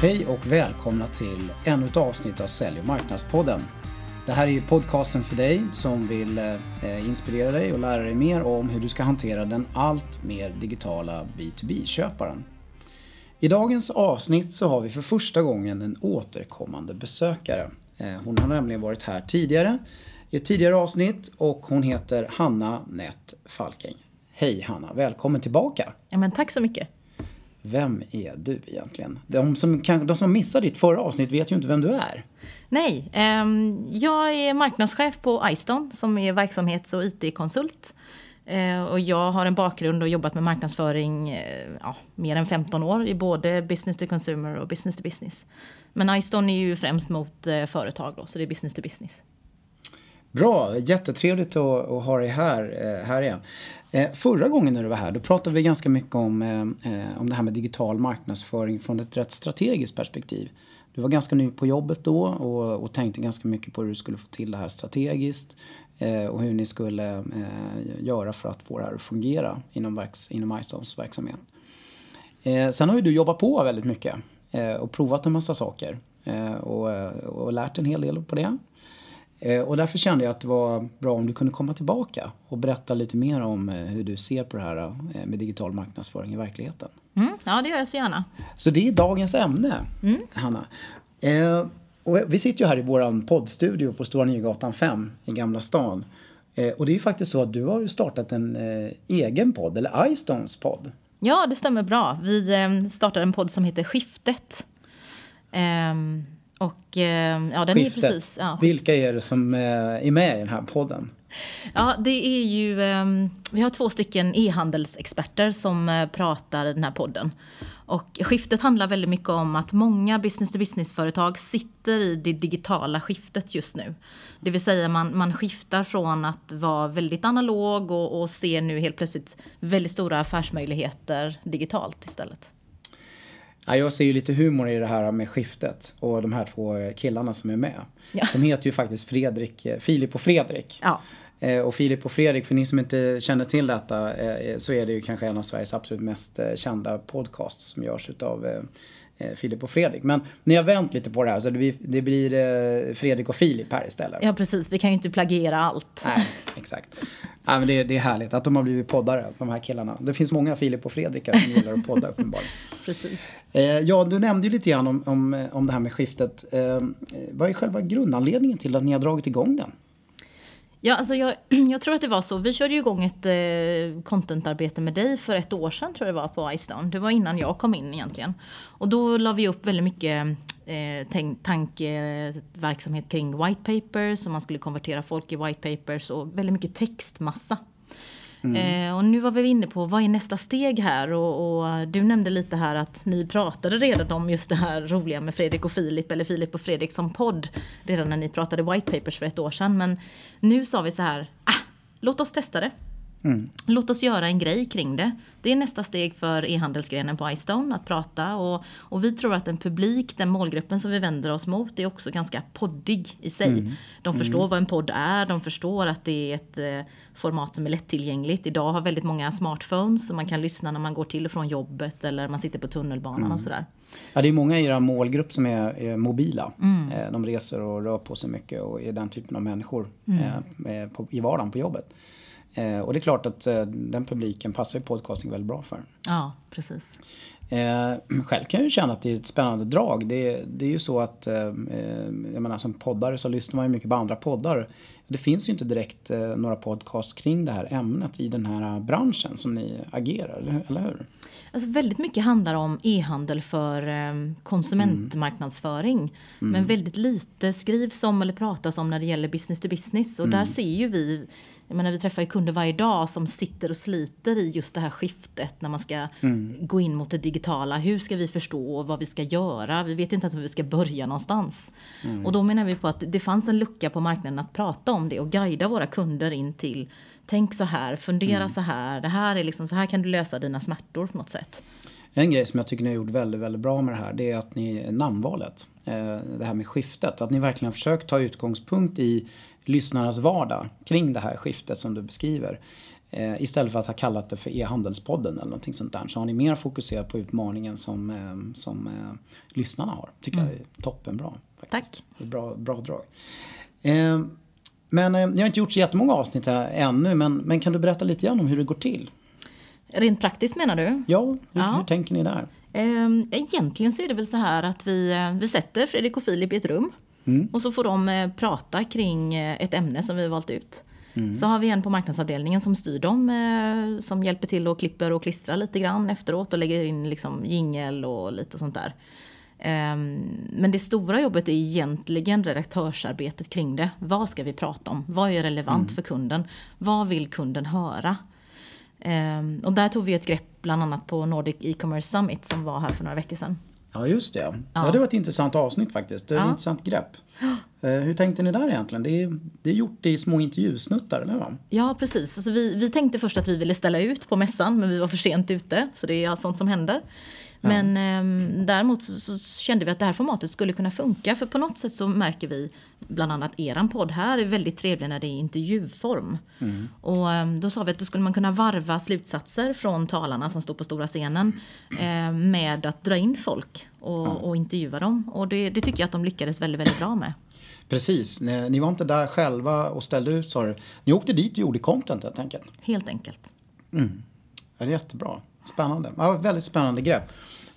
Hej och välkomna till ännu ett avsnitt av Sälj och marknadspodden. Det här är ju podcasten för dig som vill eh, inspirera dig och lära dig mer om hur du ska hantera den allt mer digitala B2B-köparen. I dagens avsnitt så har vi för första gången en återkommande besökare. Eh, hon har nämligen varit här tidigare i ett tidigare avsnitt och hon heter Hanna Nett Falking. Hej Hanna, välkommen tillbaka! Ja, men tack så mycket! Vem är du egentligen? De som, kan, de som missade ditt förra avsnitt vet ju inte vem du är. Nej, eh, jag är marknadschef på Iston som är verksamhets och IT-konsult. Eh, och jag har en bakgrund och jobbat med marknadsföring eh, ja, mer än 15 år i både business to consumer och business to business. Men Iston är ju främst mot eh, företag då, så det är business to business. Bra, jättetrevligt att, att ha dig här, eh, här igen. Eh, förra gången när du var här då pratade vi ganska mycket om, eh, eh, om det här med digital marknadsföring från ett rätt strategiskt perspektiv. Du var ganska ny på jobbet då och, och tänkte ganska mycket på hur du skulle få till det här strategiskt eh, och hur ni skulle eh, göra för att få det här att fungera inom, verks, inom iSoms verksamhet. Sen har ju du jobbat på väldigt mycket och provat en massa saker och, och lärt en hel del på det. Eh, och därför kände jag att det var bra om du kunde komma tillbaka och berätta lite mer om eh, hur du ser på det här eh, med digital marknadsföring i verkligheten. Mm, ja, det gör jag så gärna. Så det är dagens ämne, mm. Hanna. Eh, och vi sitter ju här i vår poddstudio på Stora Nygatan 5 i Gamla stan. Eh, och det är ju faktiskt så att du har startat en eh, egen podd, eller iStones podd. Ja, det stämmer bra. Vi startade en podd som heter Skiftet. Och eh, ja, den Skiftet. är precis... Ja. Vilka är det som eh, är med i den här podden? Ja, det är ju... Ehm, vi har två stycken e-handelsexperter som eh, pratar i den här podden. Och skiftet handlar väldigt mycket om att många business to business-företag sitter i det digitala skiftet just nu. Det vill säga man, man skiftar från att vara väldigt analog och, och ser nu helt plötsligt väldigt stora affärsmöjligheter digitalt istället. Ja, jag ser ju lite humor i det här med skiftet och de här två killarna som är med. Ja. De heter ju faktiskt Fredrik, eh, Filip och Fredrik. Ja. Eh, och Filip och Fredrik, för ni som inte känner till detta, eh, så är det ju kanske en av Sveriges absolut mest kända podcasts som görs utav Filip och Fredrik. Men ni har vänt lite på det här så det blir, det blir Fredrik och Filip här istället. Ja precis, vi kan ju inte plagiera allt. Nej, exakt. Ja, men det, det är härligt att de har blivit poddare, de här killarna. Det finns många Filip och Fredrikar som gillar att podda uppenbarligen. Precis. Eh, ja, du nämnde ju lite grann om, om, om det här med skiftet. Eh, vad är själva grundanledningen till att ni har dragit igång den? Ja, alltså jag, jag tror att det var så. Vi körde ju igång ett eh, contentarbete med dig för ett år sedan tror jag det var på iStone. Det var innan jag kom in egentligen. Och då la vi upp väldigt mycket eh, tankeverksamhet kring white papers och man skulle konvertera folk i white papers och väldigt mycket textmassa. Mm. Eh, och nu var vi inne på vad är nästa steg här och, och, du nämnde lite här att ni pratade redan om just det här roliga med Fredrik och Filip eller Filip och Fredrik som podd redan när ni pratade white papers för ett år sedan. Men nu sa vi så här, ah, låt oss testa det. Mm. Låt oss göra en grej kring det. Det är nästa steg för e-handelsgrenen på iStone att prata och, och vi tror att en publik, den målgruppen som vi vänder oss mot, är också ganska poddig i sig. Mm. De mm. förstår mm. vad en podd är, de förstår att det är ett eh, format som är lättillgängligt. Idag har väldigt många smartphones så man kan lyssna när man går till och från jobbet eller man sitter på tunnelbanan och mm. sådär. Ja, det är många i er målgrupp som är, är mobila. Mm. Eh, de reser och rör på sig mycket och är den typen av människor eh, på, i vardagen på jobbet. Eh, och det är klart att eh, den publiken passar ju podcasting väldigt bra för. Ja, precis. Eh, själv kan jag ju känna att det är ett spännande drag. Det, det är ju så att, eh, eh, jag menar som poddare så lyssnar man ju mycket på andra poddar. Det finns ju inte direkt eh, några podcasts kring det här ämnet i den här branschen som ni agerar, eller hur? Alltså väldigt mycket handlar om e-handel för eh, konsumentmarknadsföring. Mm. Men mm. väldigt lite skrivs om eller pratas om när det gäller business to business. Och mm. där ser ju vi jag menar, vi träffar ju kunder varje dag som sitter och sliter i just det här skiftet när man ska mm. gå in mot det digitala. Hur ska vi förstå vad vi ska göra? Vi vet inte ens var vi ska börja någonstans. Mm. Och då menar vi på att det fanns en lucka på marknaden att prata om det och guida våra kunder in till tänk så här, fundera mm. så här, det här är liksom, så här kan du lösa dina smärtor på något sätt. En grej som jag tycker ni har gjort väldigt, väldigt bra med det här, det är att ni, namnvalet. Eh, det här med skiftet, att ni verkligen har försökt ta utgångspunkt i lyssnarnas vardag kring det här skiftet som du beskriver. Eh, istället för att ha kallat det för e-handelspodden eller någonting sånt där så har ni mer fokuserat på utmaningen som, eh, som eh, lyssnarna har. Tycker jag är toppenbra. Faktiskt. Tack. Bra, bra drag. Eh, men eh, ni har inte gjort så jättemånga avsnitt här ännu men, men kan du berätta lite grann om hur det går till? Rent praktiskt menar du? Ja, hur, Ja. hur tänker ni där? Ehm, Egentligen så är det väl så här att vi, eh, vi sätter Fredrik och Filip i ett rum. Mm. Och så får de eh, prata kring eh, ett ämne som vi har valt ut. Mm. Så har vi en på marknadsavdelningen som styr dem, eh, som hjälper till och klipper och klistrar lite grann efteråt och lägger in liksom jingel och lite sånt där. Ehm, Men det stora jobbet är egentligen redaktörsarbetet kring det. Vad ska vi prata om? Vad är relevant för kunden? Vad vill kunden höra? Ehm, Och där tog vi ett grepp bland annat på Nordic E-commerce Summit som var här för några veckor sedan. Ja just det. Ja. Det var ett intressant avsnitt faktiskt. Det är ett intressant grepp. Eh, hur tänkte ni där egentligen? Det är, det är gjort i små intervjusnuttar, eller va? Ja, precis. Alltså vi, vi tänkte först att vi ville ställa ut på mässan, men vi var för sent ute. Så det är allt sånt som händer. Men ehm, däremot så, så kände vi att det här formatet skulle kunna funka. För på något sätt så märker vi, bland annat eran podd här, är väldigt trevlig när det är intervjuform. Och ehm, då sa vi att då skulle man kunna varva slutsatser från talarna som står på stora scenen eh, med att dra in folk och, och intervjua dem. Och det, det tycker jag att de lyckades väldigt, väldigt bra med. Precis, ni, ni var inte där själva och ställde ut sa du. Ni åkte dit och gjorde content helt enkelt. Helt enkelt. Mm. Det är jättebra. Spännande. Ja, väldigt spännande grepp.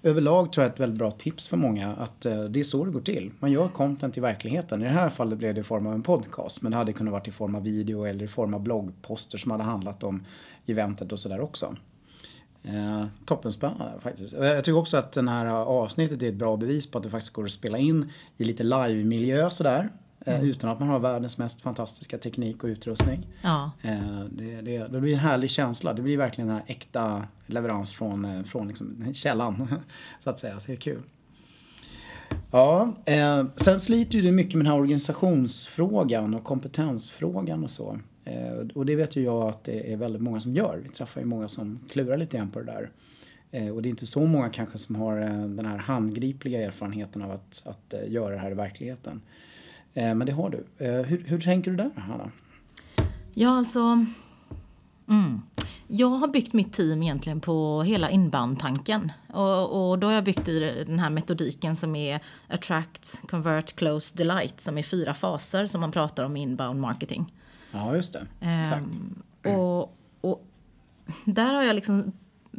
Överlag tror jag ett väldigt bra tips för många att eh, det är så det går till. Man gör content i verkligheten. I det här fallet blev det i form av en podcast. Men det hade kunnat varit i form av video eller i form av bloggposter som hade handlat om eventet och sådär också. Eh, toppenspännande faktiskt. Jag tycker också att den här avsnittet är ett bra bevis på att det faktiskt går att spela in i lite live-miljö sådär. Eh, utan att man har världens mest fantastiska teknik och utrustning. Ja, Eh, det, det, det blir en härlig känsla. Det blir verkligen den här äkta leverans från, eh, från liksom källan. Så att säga. Så det är kul. Ja, eh, sen sliter ju du mycket med den här organisationsfrågan och kompetensfrågan och så. Eh, och det vet ju jag att det är väldigt många som gör. Vi träffar ju många som klurar lite grann på det där. Eh, och det är inte så många kanske som har eh, den här handgripliga erfarenheten av att, att göra det här i verkligheten. Men det har du. Hur, hur tänker du där Hanna? Ja, alltså. Mm. Jag har byggt mitt team egentligen på hela inbound-tanken. Och, och då har jag byggt i den här metodiken som är attract, convert, close, delight. Som är fyra faser som man pratar om i inbound marketing. Ja, just det. Exakt. Ehm, och, och där har jag liksom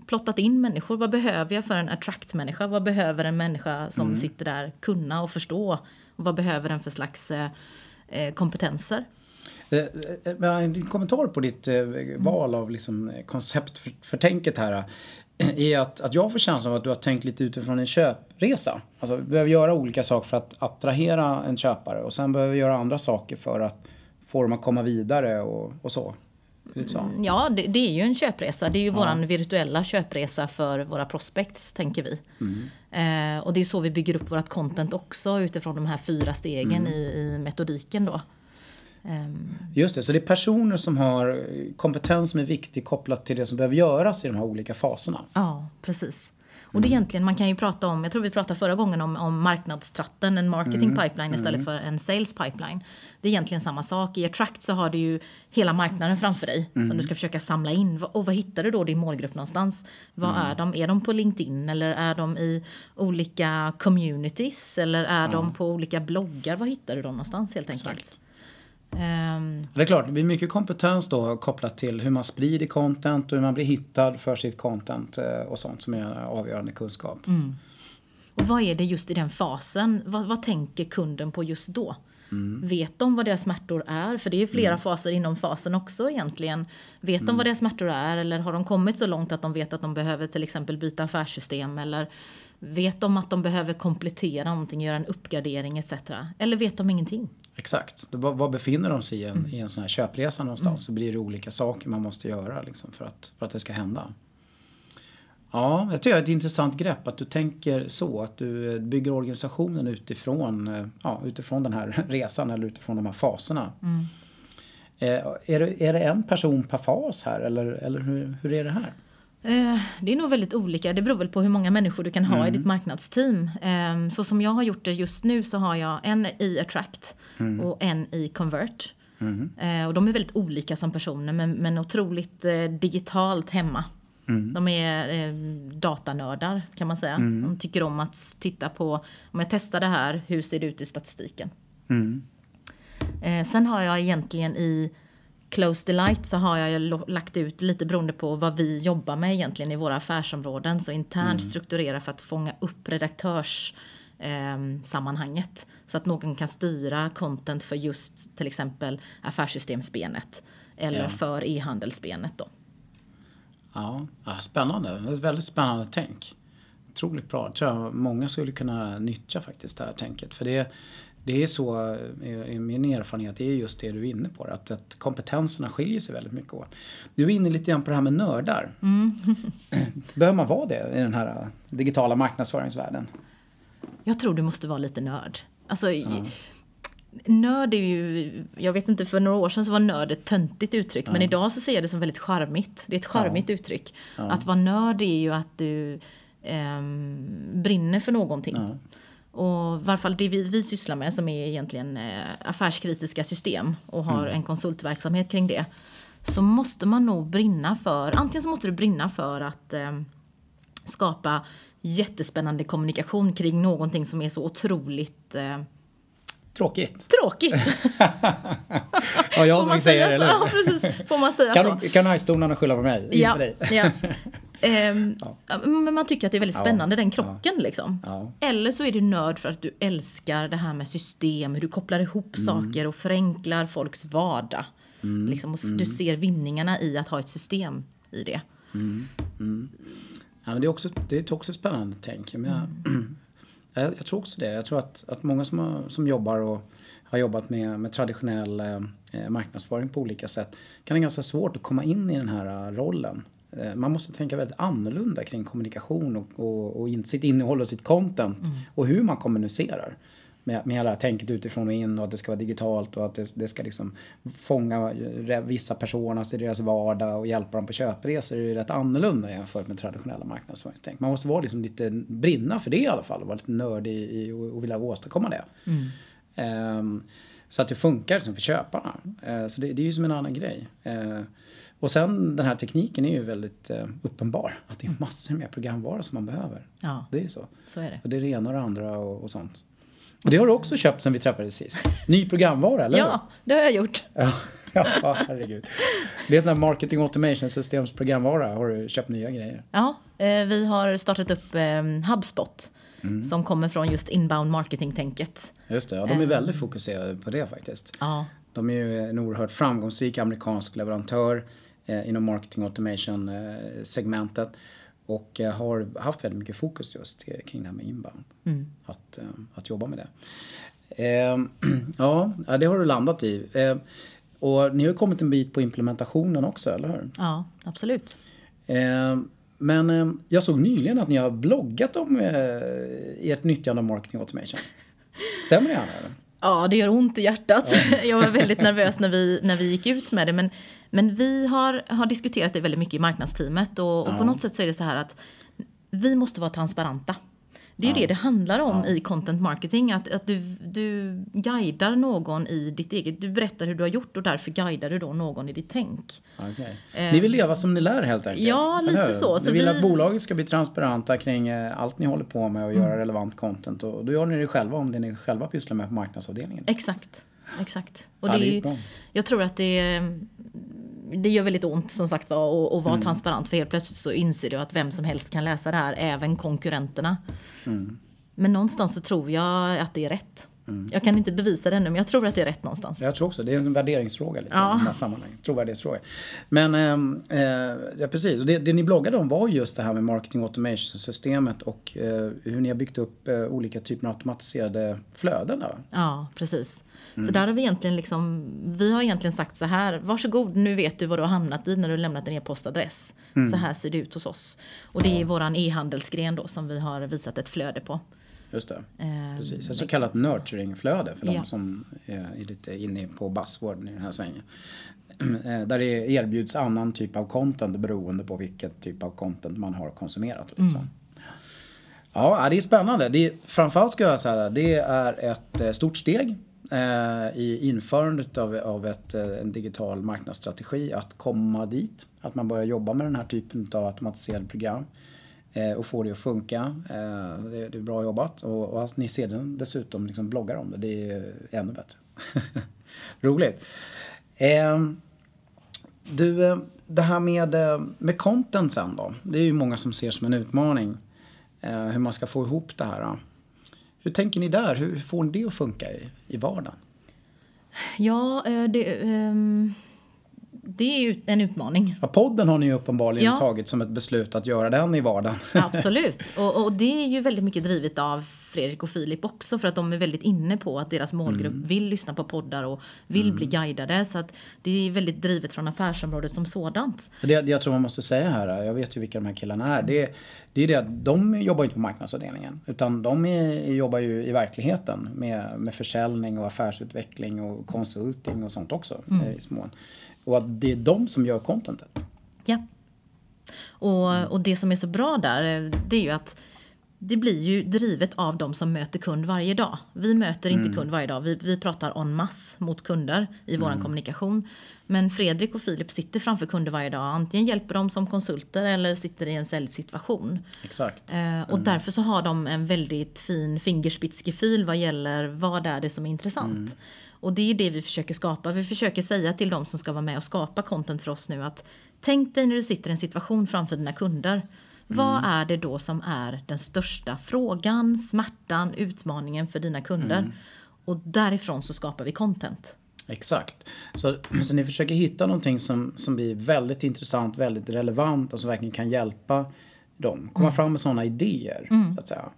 plottat in människor. Vad behöver jag för en attract-människa? Vad behöver en människa som sitter där kunna och förstå? Och vad behöver den för slags eh, eh, kompetenser? Eh, eh, Din kommentar på ditt eh, val av liksom koncept för, för tänket här är att, att jag får känslan av att du har tänkt lite utifrån en köpresa. Alltså vi behöver göra olika saker för att attrahera en köpare och sen behöver vi göra andra saker för att få dem att komma vidare och, och så. Mm, Ja, det, det är ju en köpresa. Det är ju våran virtuella köpresa för våra prospects, tänker vi. Eh, och det är så vi bygger upp vårt content också utifrån de här fyra stegen i, i metodiken då. Ehm, Just det, så det är personer som har kompetens som är viktig kopplat till det som behöver göras i de här olika faserna. Ja, precis. Och det är egentligen, man kan ju prata om, jag tror vi pratade förra gången om, om marknadstratten, en marketing pipeline istället för en sales pipeline. Det är egentligen samma sak. I Attract så har du ju hela marknaden framför dig som du ska försöka samla in. Och vad hittar du då din målgrupp någonstans? Vad är de? Är de på LinkedIn eller är de i olika communities? Eller är de på olika bloggar? Var hittar du dem någonstans helt enkelt? Exakt. Ehm, Det är klart, det blir mycket kompetens då kopplat till hur man sprider content och hur man blir hittad för sitt content eh, och sånt som är avgörande kunskap. Och vad är det just i den fasen? Vad, vad tänker kunden på just då? Vet de vad deras smärtor är? För det är ju flera faser inom fasen också egentligen. Vet de vad deras smärtor är? Eller har de kommit så långt att de vet att de behöver till exempel byta affärssystem? Eller vet de att de behöver komplettera någonting, göra en uppgradering etc. Eller vet de ingenting? Exakt. Var, var befinner de sig i en, i en sån här köpresa någonstans så blir det olika saker man måste göra liksom, för, att, för att det ska hända. Ja, jag tycker det är ett intressant grepp att du tänker så. Att du eh, bygger organisationen utifrån, eh, ja, utifrån den här resan eller utifrån de här faserna. Eh, är, det, är det en person per fas här eller, eller hur, hur är det här? Eh, Det är nog väldigt olika. Det beror väl på hur många människor du kan ha i ditt marknadsteam. Eh, Så som jag har gjort det just nu så har jag en i Attract och en i Convert. Mm. Eh, och de är väldigt olika som personer men, men otroligt eh, digitalt hemma. Mm. De är eh, datanördar kan man säga. Mm. De tycker om att titta på, om jag testar det här, hur ser det ut i statistiken? Mm. Eh, sen har jag egentligen i Close Delight så har jag lagt ut lite beroende på vad vi jobbar med egentligen i våra affärsområden. Så internt strukturera för att fånga upp redaktörs ehm, sammanhanget. Så att någon kan styra content för just till exempel affärssystemsbenet. Eller Ja. för e-handelsbenet då. Ja, spännande. Ett väldigt spännande tänk. Otroligt bra. Det tror jag många skulle kunna nyttja faktiskt det här tänket. För det, det är så, i min erfarenhet, det är just det du är inne på. Att, att kompetenserna skiljer sig väldigt mycket åt. Du är inne lite grann på det här med nördar. Behöver man vara det i den här digitala marknadsföringsvärlden? Jag tror du måste vara lite nörd. Alltså, Nörd är ju, jag vet inte för några år sedan så var nörd ett töntigt uttryck men idag så ser jag det som väldigt charmigt. Det är ett charmigt uttryck. Ja. Att vara nörd är ju att du ehm, brinner för någonting. Och i varje fall det vi, vi sysslar med som är egentligen eh, affärskritiska system och har Mm. en konsultverksamhet kring det. Så måste man nog brinna för, antingen så måste du brinna för att ehm, skapa jättespännande kommunikation kring någonting som är så otroligt eh, Tråkigt. tråkigt. Ja, jag som säga det, eller Ja, precis. Får man säga så? Kan, kan ice-donarna skylla på mig? Ja, dig. ja. Ehm, Ja. ja, Men man tycker att det är väldigt Ja, spännande, den krocken liksom. Ja. Eller så är du nörd för att du älskar det här med system, hur du kopplar ihop Mm. saker och förenklar folks vardag. Liksom, och Mm. Du ser vinningarna i att ha ett system i det. Ja, men det, är också, det är ett också spännande tänk. Men jag, Mm. jag, jag tror också det. Jag tror att, att många som, har, som jobbar och har jobbat med, med traditionell eh, marknadsföring på olika sätt kan det ganska svårt att komma in i den här eh, rollen. Eh, man måste tänka väldigt annorlunda kring kommunikation och, och, och in, sitt innehåll och sitt content Mm. och hur man kommunicerar. Med, med hela tänket utifrån och in och att det ska vara digitalt och att det, det ska liksom fånga eh, vissa personer i deras vardag och hjälpa dem på köpresor. Är ju rätt annorlunda jämfört med traditionella marknadsföringstänk. Man måste vara liksom lite, brinna för det i alla fall och vara lite nördig i, och, och vilja åstadkomma det. Ehm, så att det funkar liksom för köparna. Eh, så det, det är ju som en annan grej. Eh, och sen den här tekniken är ju väldigt eh, uppenbar. Att det är massor med programvara som man behöver. Ja, Det är så. så är det. Och det är det ena och det andra och, och sånt. Det har du också köpt sen vi träffades sist. Ny programvara, eller? Ja, det har jag gjort. Ja, ja herregud. Det är sån här marketing automation systems programvara. Har du köpt nya grejer? Ja, eh, vi har startat upp eh, HubSpot Mm. som kommer från just inbound marketing-tänket. Just det, ja, de är väldigt fokuserade på det faktiskt. Ja, De är ju en oerhört framgångsrik amerikansk leverantör eh, inom marketing automation eh. Och eh, har haft väldigt mycket fokus just eh, kring det här med inbound. mm. Att, eh, att jobba med det. Eh, ja, det har du landat i. Eh, och ni har kommit en bit på implementationen också, eller hur? ja absolut. Eh, men jag såg nyligen att ni har bloggat om ert nyttjande av marketing automation. Stämmer det Anna? Ja, det gör ont i hjärtat. Jag var väldigt nervös när vi, när vi gick ut med det. Men, men vi har, har diskuterat det väldigt mycket i marknadsteamet. Och, och Ja. på något sätt så är det så här att vi måste vara transparenta. Det är ju Ja. det det handlar om Ja. i content marketing. Att, att du, du guidar någon i ditt eget, du berättar hur du har gjort och därför guidar du då någon i ditt tänk. Okej. Eh, Ni vill leva som ni lär helt enkelt? Ja, lite hur? så. Ni Så vill vi- att bolaget ska bli transparenta kring eh, allt ni håller på med och Mm. göra relevant content. Och då gör ni det själva om det ni själva pysslar med på marknadsavdelningen. Exakt. Exakt. Och Ja, det, det är är jag tror att det, det gör väldigt ont som sagt var att, vara Mm. transparent för helt plötsligt så inser du att vem som helst kan läsa det här, även konkurrenterna. Mm. Men någonstans så tror jag att det är rätt. Jag kan inte bevisa det ännu men jag tror att det är rätt någonstans. Jag tror också det är en värderingsfråga lite Ja. i de här sammanhangen. Trovärdighetsfråga. Men ehm, eh, ja, precis, och det, det ni bloggade om var just det här med marketing automation systemet och eh, hur ni har byggt upp eh, olika typer av automatiserade flöden. Då. Ja, precis. Mm. Så där har vi egentligen liksom, vi har egentligen sagt så här, varsågod nu vet du vad du har hamnat i när du lämnat din e-postadress. Mm. Så här ser det ut hos oss. Och det är våran e-handelsgren då som vi har visat ett flöde på. Just det. Ehm, Precis, ett så kallat nurturing-flöde för de Ja. som är lite inne på buzzworden i den här svängen. Eh, Där det erbjuds annan typ av content beroende på vilket typ av content man har konsumerat. Liksom. Ja, ja, det är spännande. Det är, framförallt ska jag säga det är ett eh, stort steg eh, i införandet av, av ett, en digital marknadsstrategi att komma dit. Att man börjar jobba med den här typen av automatiserade program Eh, och få det att funka. Eh, det, är bra jobbat och, att alltså, ni sedan dessutom liksom bloggar om det, det är ännu bättre. Roligt. Ehm, du, eh, det här med, med content sen då. Det är ju många som ser som en utmaning. hur man ska få ihop det här. Hur tänker ni där? Hur får ni det att funka i, i vardagen? Ja, det, um, det är ju en utmaning. Ja, podden har ni ju uppenbarligen ja. tagit som ett beslut att göra den i vardagen. Absolut, och, och det är ju väldigt mycket drivet av Fredrik och Filip också för att de är väldigt inne på att deras målgrupp mm. vill lyssna på poddar och vill mm. bli guidade. Så att det är väldigt drivet från affärsområdet som sådant. Det, det jag tror man måste säga här, jag vet ju vilka de här killarna är. Det, det är det att de jobbar inte på marknadsavdelningen utan de är, jobbar ju i verkligheten med, med försäljning och affärsutveckling och konsulting och sånt också mm. i smån. Och att det är de som gör contentet. Ja. Och, och det som är så bra där det är ju att det blir ju drivet av de som möter kund varje dag. Vi möter inte mm. kund varje dag. Vi, vi pratar en mass mot kunder i vår mm. kommunikation. Men Fredrik och Filip sitter framför kunder varje dag. Antingen hjälper de som konsulter eller sitter i en säljsituation. Exakt. Eh, och mm. därför så har de en väldigt fin fingerspitzgefühl vad gäller vad är det som är intressant. Och det är det vi försöker skapa. Vi försöker säga till de som ska vara med och skapa content för oss nu att tänk dig när du sitter i en situation framför dina kunder. Vad mm. är det då som är den största frågan, smärtan, utmaningen för dina kunder? Mm. Och därifrån så skapar vi content. Exakt. Så, så ni försöker hitta någonting som, som blir väldigt intressant, väldigt relevant och som verkligen kan hjälpa dem. Komma mm. fram med sådana idéer. Mm. Så att säga.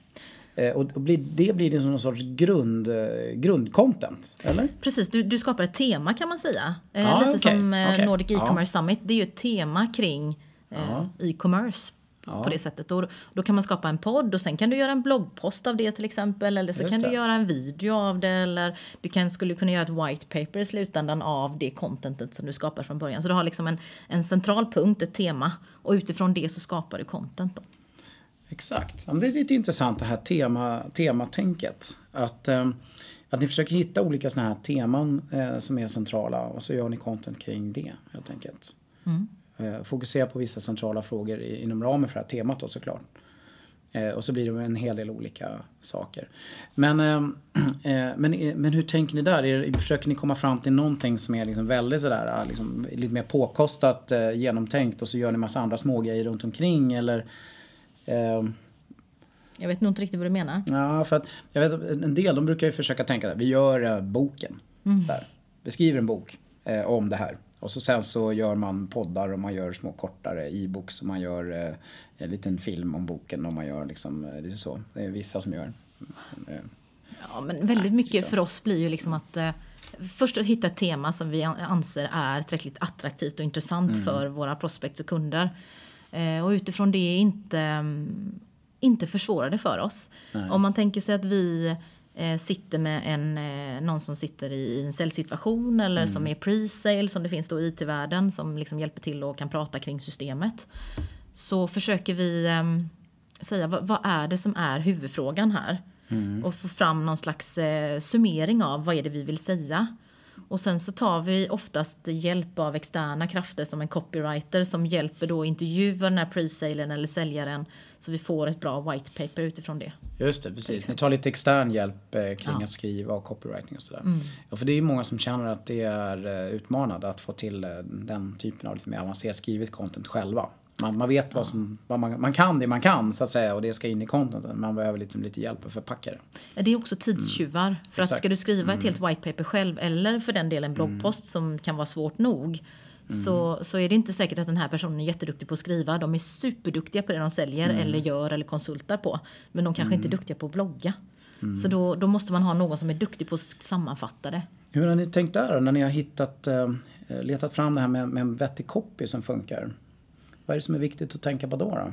Eh, och, det blir det som någon sorts grund, eh, grundcontent, eller? Precis, du, du skapar ett tema kan man säga. Ah, lite okay, som okay. Nordic E-commerce ah. Summit, det är ju ett tema kring ah. e-commerce. På det sättet. Och då kan man skapa en podd och sen kan du göra en bloggpost av det till exempel. Eller så Just kan det. du göra en video av det. Eller du kan, skulle kunna göra ett white paper i slutändan av det contentet som du skapar från början. Så du har liksom en, en central punkt, ett tema. Och utifrån det så skapar du content. Då. Exakt. det är lite intressant det här tema, tematänket. Att, eh, att ni försöker hitta olika sådana här teman eh, som är centrala och så gör ni content kring det helt enkelt. Mm. Eh, fokusera på vissa centrala frågor inom ramen för det här temat då såklart. Och så blir det en hel del olika saker. Men, men, men hur tänker ni där? Är, försöker ni komma fram till någonting som är liksom väldigt sådär, liksom, lite mer påkostat, genomtänkt och så gör ni massa andra smågrejer runt omkring eller? Eh, jag vet nog inte riktigt vad du menar. Ja, för att jag vet en del de brukar ju försöka tänka att vi gör boken. Mm. Där. Vi skriver en bok eh, om det här. Och så sen så gör man poddar och man gör små kortare e-books och man gör eh, en liten film om boken och man gör liksom eh, lite så. Det är vissa som gör. Eh, ja men väldigt mycket för oss blir ju liksom att eh, först att hitta ett tema som vi anser är tillräckligt attraktivt och intressant mm. för våra prospects och kunder. Eh, och utifrån det inte, mm, inte försvåra det för oss. Nej. Om man tänker sig att vi eh, sitter med en, eh, någon som sitter i en säljsituation eller mm. som är pre-sale som det finns då i IT-världen som liksom hjälper till och kan prata kring systemet. Så försöker vi eh, säga vad, vad, är det som är huvudfrågan här? Mm. Och få fram någon slags eh, summering av vad är det vi vill säga. Och sen så tar vi oftast hjälp av externa krafter som en copywriter som hjälper då intervjua den här pre-salen eller säljaren så vi får ett bra white paper utifrån det. Just det, precis. Ni tar lite extern hjälp eh, kring ja. att skriva och copywriting och sådär. Mm. Ja, för det är ju många som känner att det är eh, utmanande att få till eh, den typen av lite mer avancerat skrivet content själva. Man, man vet vad som, vad man, man kan det man kan så att säga och det ska in i contenten. Man behöver lite, lite hjälp att förpacka det. Ja, det är också tidstjuvar. Mm. För Exakt. att ska du skriva ett mm. helt white paper själv eller för den delen bloggpost mm. som kan vara svårt nog Mm. Så, så är det inte säkert att den här personen är jätteduktig på att skriva. De är superduktiga på det de säljer mm. eller gör eller konsultar på. Men de kanske inte är mm. duktiga på att blogga. Mm. Så då, då måste man ha någon som är duktig på att sammanfatta det. Hur har ni tänkt där när ni har hittat, eh, letat fram det här med, med en vettig copy som funkar? Vad är det som är viktigt att tänka på då? då?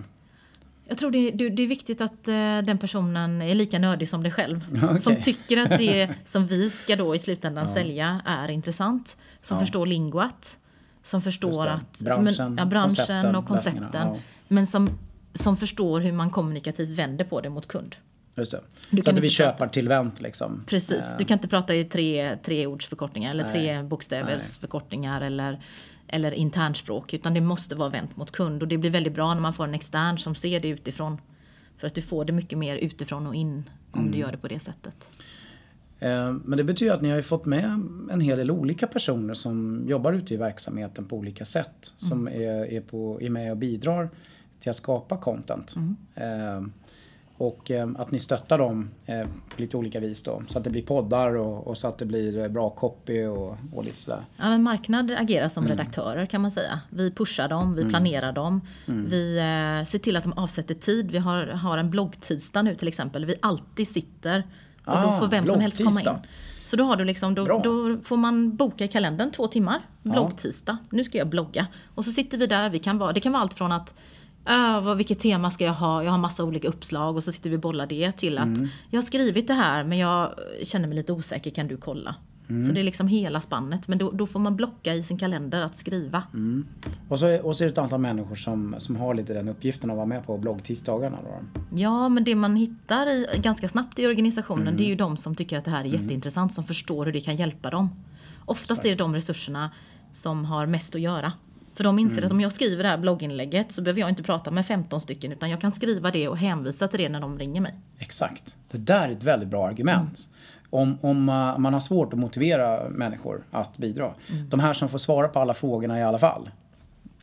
Jag tror det, det, det är viktigt att uh, den personen är lika nördig som dig själv. Okay. Som tycker att det som vi ska då i slutändan ja. sälja är intressant. Som ja. förstår linguat som förstår att branschen, som, ja, branschen koncepten, och koncepten. Men som, som förstår hur man kommunikativt vänder på det mot kund. Just det. Du så att vi köpar tillvänt liksom. Precis, Eh, du kan inte prata i tre, tre ords förkortningar eller Nej. tre bokstävers Nej. förkortningar eller, eller internspråk utan det måste vara vänt mot kund och det blir väldigt bra när man får en extern som ser det utifrån. För att du får det mycket mer utifrån och in om Mm. du gör det på det sättet. Eh, Men det betyder att ni har ju fått med en hel del olika personer som jobbar ute i verksamheten på olika sätt. Som är, är, på, är med och bidrar till att skapa content. Eh, och eh, att ni stöttar dem eh, på lite olika vis då. Så att det blir poddar och, och så att det blir eh, bra copy och, och lite sådär. Ja, men marknad agerar som Mm. redaktörer kan man säga. Vi pushar dem, vi planerar dem. Mm. Vi eh, ser till att de avsätter tid. Vi har, har en bloggtisdag nu till exempel. Vi alltid sitter och då Ah, får vem som helst komma in. Så då, har du liksom, då, då får man boka i kalendern två timmar. Ja. Bloggtisdag. Nu ska jag blogga. Och så sitter vi där. Vi kan vara, det kan vara allt från att Äh, vad, vilket tema ska jag ha? Jag har massa olika uppslag och så sitter vi och bollar det till att Mm. jag har skrivit det här men jag känner mig lite osäker, kan du kolla? Mm. Så det är liksom hela spannet. Men då, då får man blocka i sin kalender att skriva. Mm. Och, så, är- och så är det ett antal människor som, som har lite den uppgiften att vara med på bloggtisdagarna. Då. Ja, men det man hittar i, ganska snabbt i organisationen Mm. det är ju de som tycker att det här är jätteintressant, som förstår hur det kan hjälpa dem. Oftast Exakt. är det de resurserna som har mest att göra. För de inser Mm. att om jag skriver det här blogginlägget så behöver jag inte prata med 15 stycken utan jag kan skriva det och hänvisa till det när de ringer mig. Exakt. Det där är ett väldigt bra argument. Om, om uh, man har svårt att motivera människor att bidra. De här som får svara på alla frågorna i alla fall.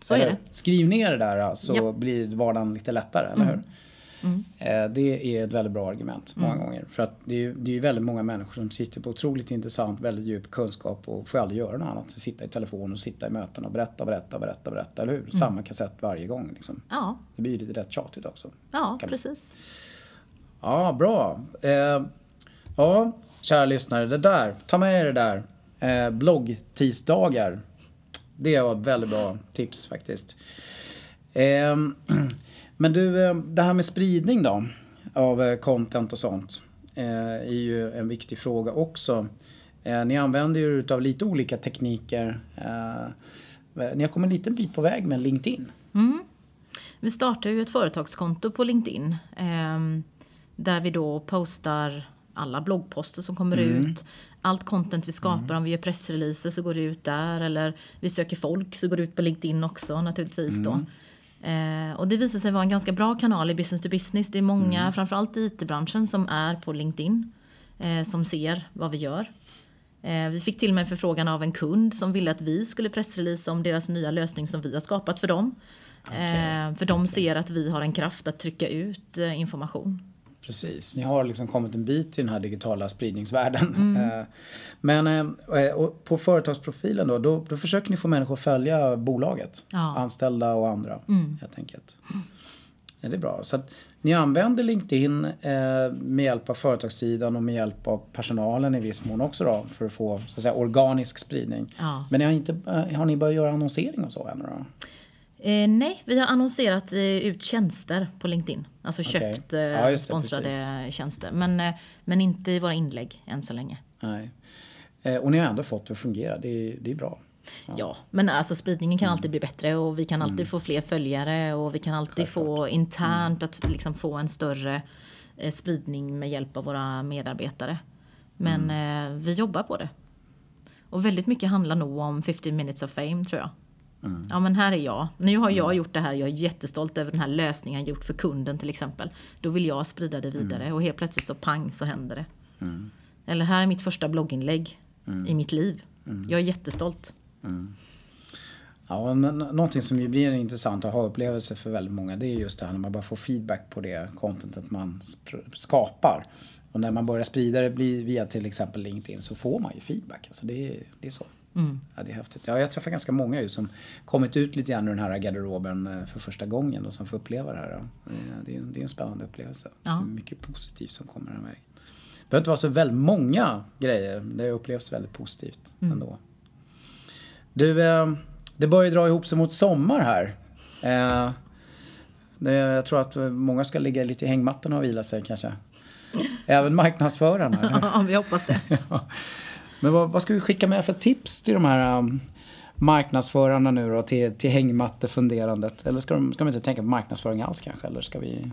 Så är det. Skriv ner det där uh, så Ja. blir vardagen lite lättare, eller hur? Mm. Eh, Det är ett väldigt bra argument många Mm. gånger. För att det är, ju- det är väldigt många människor som sitter på otroligt intressant, väldigt djup kunskap och får aldrig göra något annat än sitta i telefon och sitta i möten och berätta, berätta, berätta, berätta, eller hur? Mm. Samma kassett varje gång liksom. Ja, Det blir lite rätt tjatigt också. ja Kan- precis. Ja, bra. Eh, ja, kära lyssnare, det där, ta med er det där. Eh, bloggtisdagar. Det var ett väldigt bra tips faktiskt. Eh, men du, eh, det här med spridning då av eh, content och sånt eh, är ju en viktig fråga också. Ni använder ju utav lite olika tekniker. Ni har kommit en liten bit på väg med LinkedIn. Mm. Vi startar ju ett företagskonto på LinkedIn. ehm, där vi då postar alla bloggposter som kommer Mm. ut. Allt content vi skapar, om vi gör pressreleaser så går det ut där. Eller vi söker folk så går det ut på LinkedIn också naturligtvis då. Eh, och det visar sig vara en ganska bra kanal i business to business. Det är många, framförallt i IT-branschen, som är på LinkedIn. Eh, som ser vad vi gör. Eh, vi fick till och med en förfrågan av en kund som ville att vi skulle pressreleasa om deras nya lösning som vi har skapat för dem. Eh, för de ser att vi har en kraft att trycka ut eh, information. Precis, ni har liksom kommit en bit i den här digitala spridningsvärlden. Mm. Eh, Men eh, och på företagsprofilen då, då, då försöker ni få människor att följa bolaget. Ja. Anställda och andra Mm. helt enkelt. Ja, det är bra. Så att ni använder LinkedIn eh, med hjälp av företagssidan och med hjälp av personalen i viss mån också då för att få så att säga, organisk spridning. Ja. Men ni har, inte, eh, har ni börjat göra annonsering och så ännu då? Eh, nej, vi har annonserat eh, ut tjänster på LinkedIn. Alltså Okej. köpt eh, Ja, det, sponsrade precis. tjänster. Men, eh, men inte i våra inlägg än så länge. Nej. Eh, och ni har ändå fått det att fungera, det är, det är bra. Ja, men alltså spridningen kan Mm. alltid bli bättre och vi kan alltid få fler följare och vi kan alltid få internt Mm. att liksom få en större eh, spridning med hjälp av våra medarbetare. Men Mm. vi jobbar på det. Och väldigt mycket handlar nog om 50 minutes of fame tror jag. Mm. Ja men här är jag. Nu har jag gjort det här. Jag är jättestolt över den här lösningen jag gjort för kunden till exempel. Då vill jag sprida det vidare och helt plötsligt så pang så händer det. Mm. Eller här är mitt första blogginlägg i mitt liv. Jag är jättestolt. Ja, men någonting som ju blir en intressant aha-upplevelse för väldigt många det är just det här när man bara får feedback på det contentet man skapar. Och när man börjar sprida det via till exempel LinkedIn så får man ju feedback. Alltså det, är, det är så. Mm. Ja, det är häftigt. Ja, jag träffar ganska många ju som kommit ut lite grann ur den här garderoben eh, för första gången och som får uppleva det här. Det är, en- det är en spännande upplevelse. Ja. Mycket positivt som kommer den vägen. Det behöver inte vara så väldigt många grejer. Det upplevs väldigt positivt Mm. ändå. Du, eh, det börjar ju dra ihop sig mot sommar här. Eh, jag tror att många ska ligga lite i hängmattorna och vila sig kanske. Även marknadsförarna. Ja, vi hoppas det. Ja. Men vad, vad ska vi skicka med för tips till de här um, marknadsförarna nu då? Till, till hängmattefunderandet? Eller ska de, ska de inte tänka på marknadsföring alls kanske? Eller ska vi,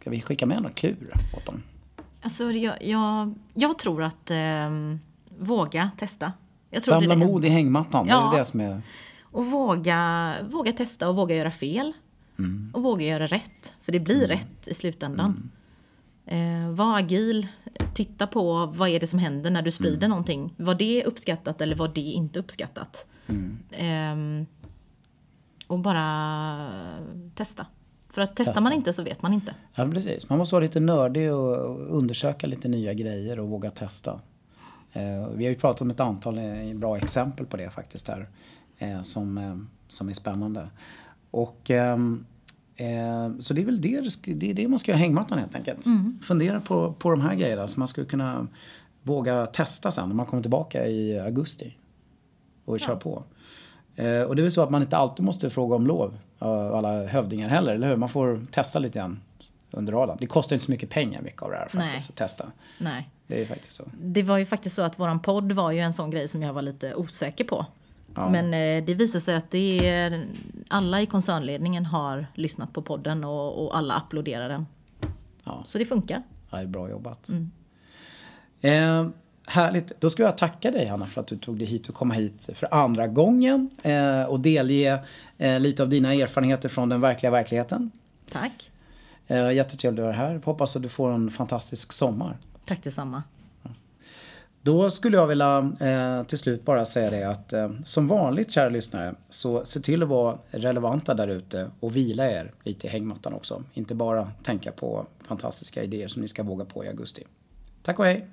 ska vi skicka med något klur åt dem? Alltså jag, jag, jag tror att eh, våga testa. Samla det mod i hängmattan, det är Ja. det som är... Och våga, våga testa och våga göra fel. Mm. Och våga göra rätt. För det blir rätt i slutändan. Eh, var agil. Titta på vad är det som händer när du sprider någonting. Var det uppskattat eller var det inte uppskattat? Mm. Ehm, och bara testa. För att testar Testa. man inte så vet man inte. Ja, precis. Man måste vara lite nördig och undersöka lite nya grejer och våga testa. Eh, vi har ju pratat om ett antal eh, bra exempel på det faktiskt här. Eh, som, eh, som är spännande. Och ehm, eh, så det är väl det, det är det man ska göra hängmattan helt enkelt. Mm. Fundera på, på de här grejerna så man skulle kunna våga testa sen när man kommer tillbaka i augusti. Och köra på. Eh, och det är väl så att man inte alltid måste fråga om lov av alla hövdingar heller, eller hur? Man får testa lite grann under radarn. Det kostar inte så mycket pengar mycket av det här faktiskt Nej. att testa. Nej. Det är faktiskt så. Det var ju faktiskt så att våran podd var ju en sån grej som jag var lite osäker på. Ja. Men eh, det visar sig att det är, alla i koncernledningen har lyssnat på podden och, och alla applåderar den. Ja, Så det funkar. det är bra jobbat. Mm. Eh, härligt. Då ska jag tacka dig Hanna för att du tog dig hit och komma hit för andra gången eh, och delge eh, lite av dina erfarenheter från den verkliga verkligheten. Tack. Eh, jättetrevligt att vara här. Hoppas att du får en fantastisk sommar. Tack detsamma. Då skulle jag vilja eh, till slut bara säga det att eh, som vanligt kära lyssnare så se till att vara relevanta där ute och vila er lite i hängmattan också. Inte bara tänka på fantastiska idéer som ni ska våga på i augusti. Tack och hej!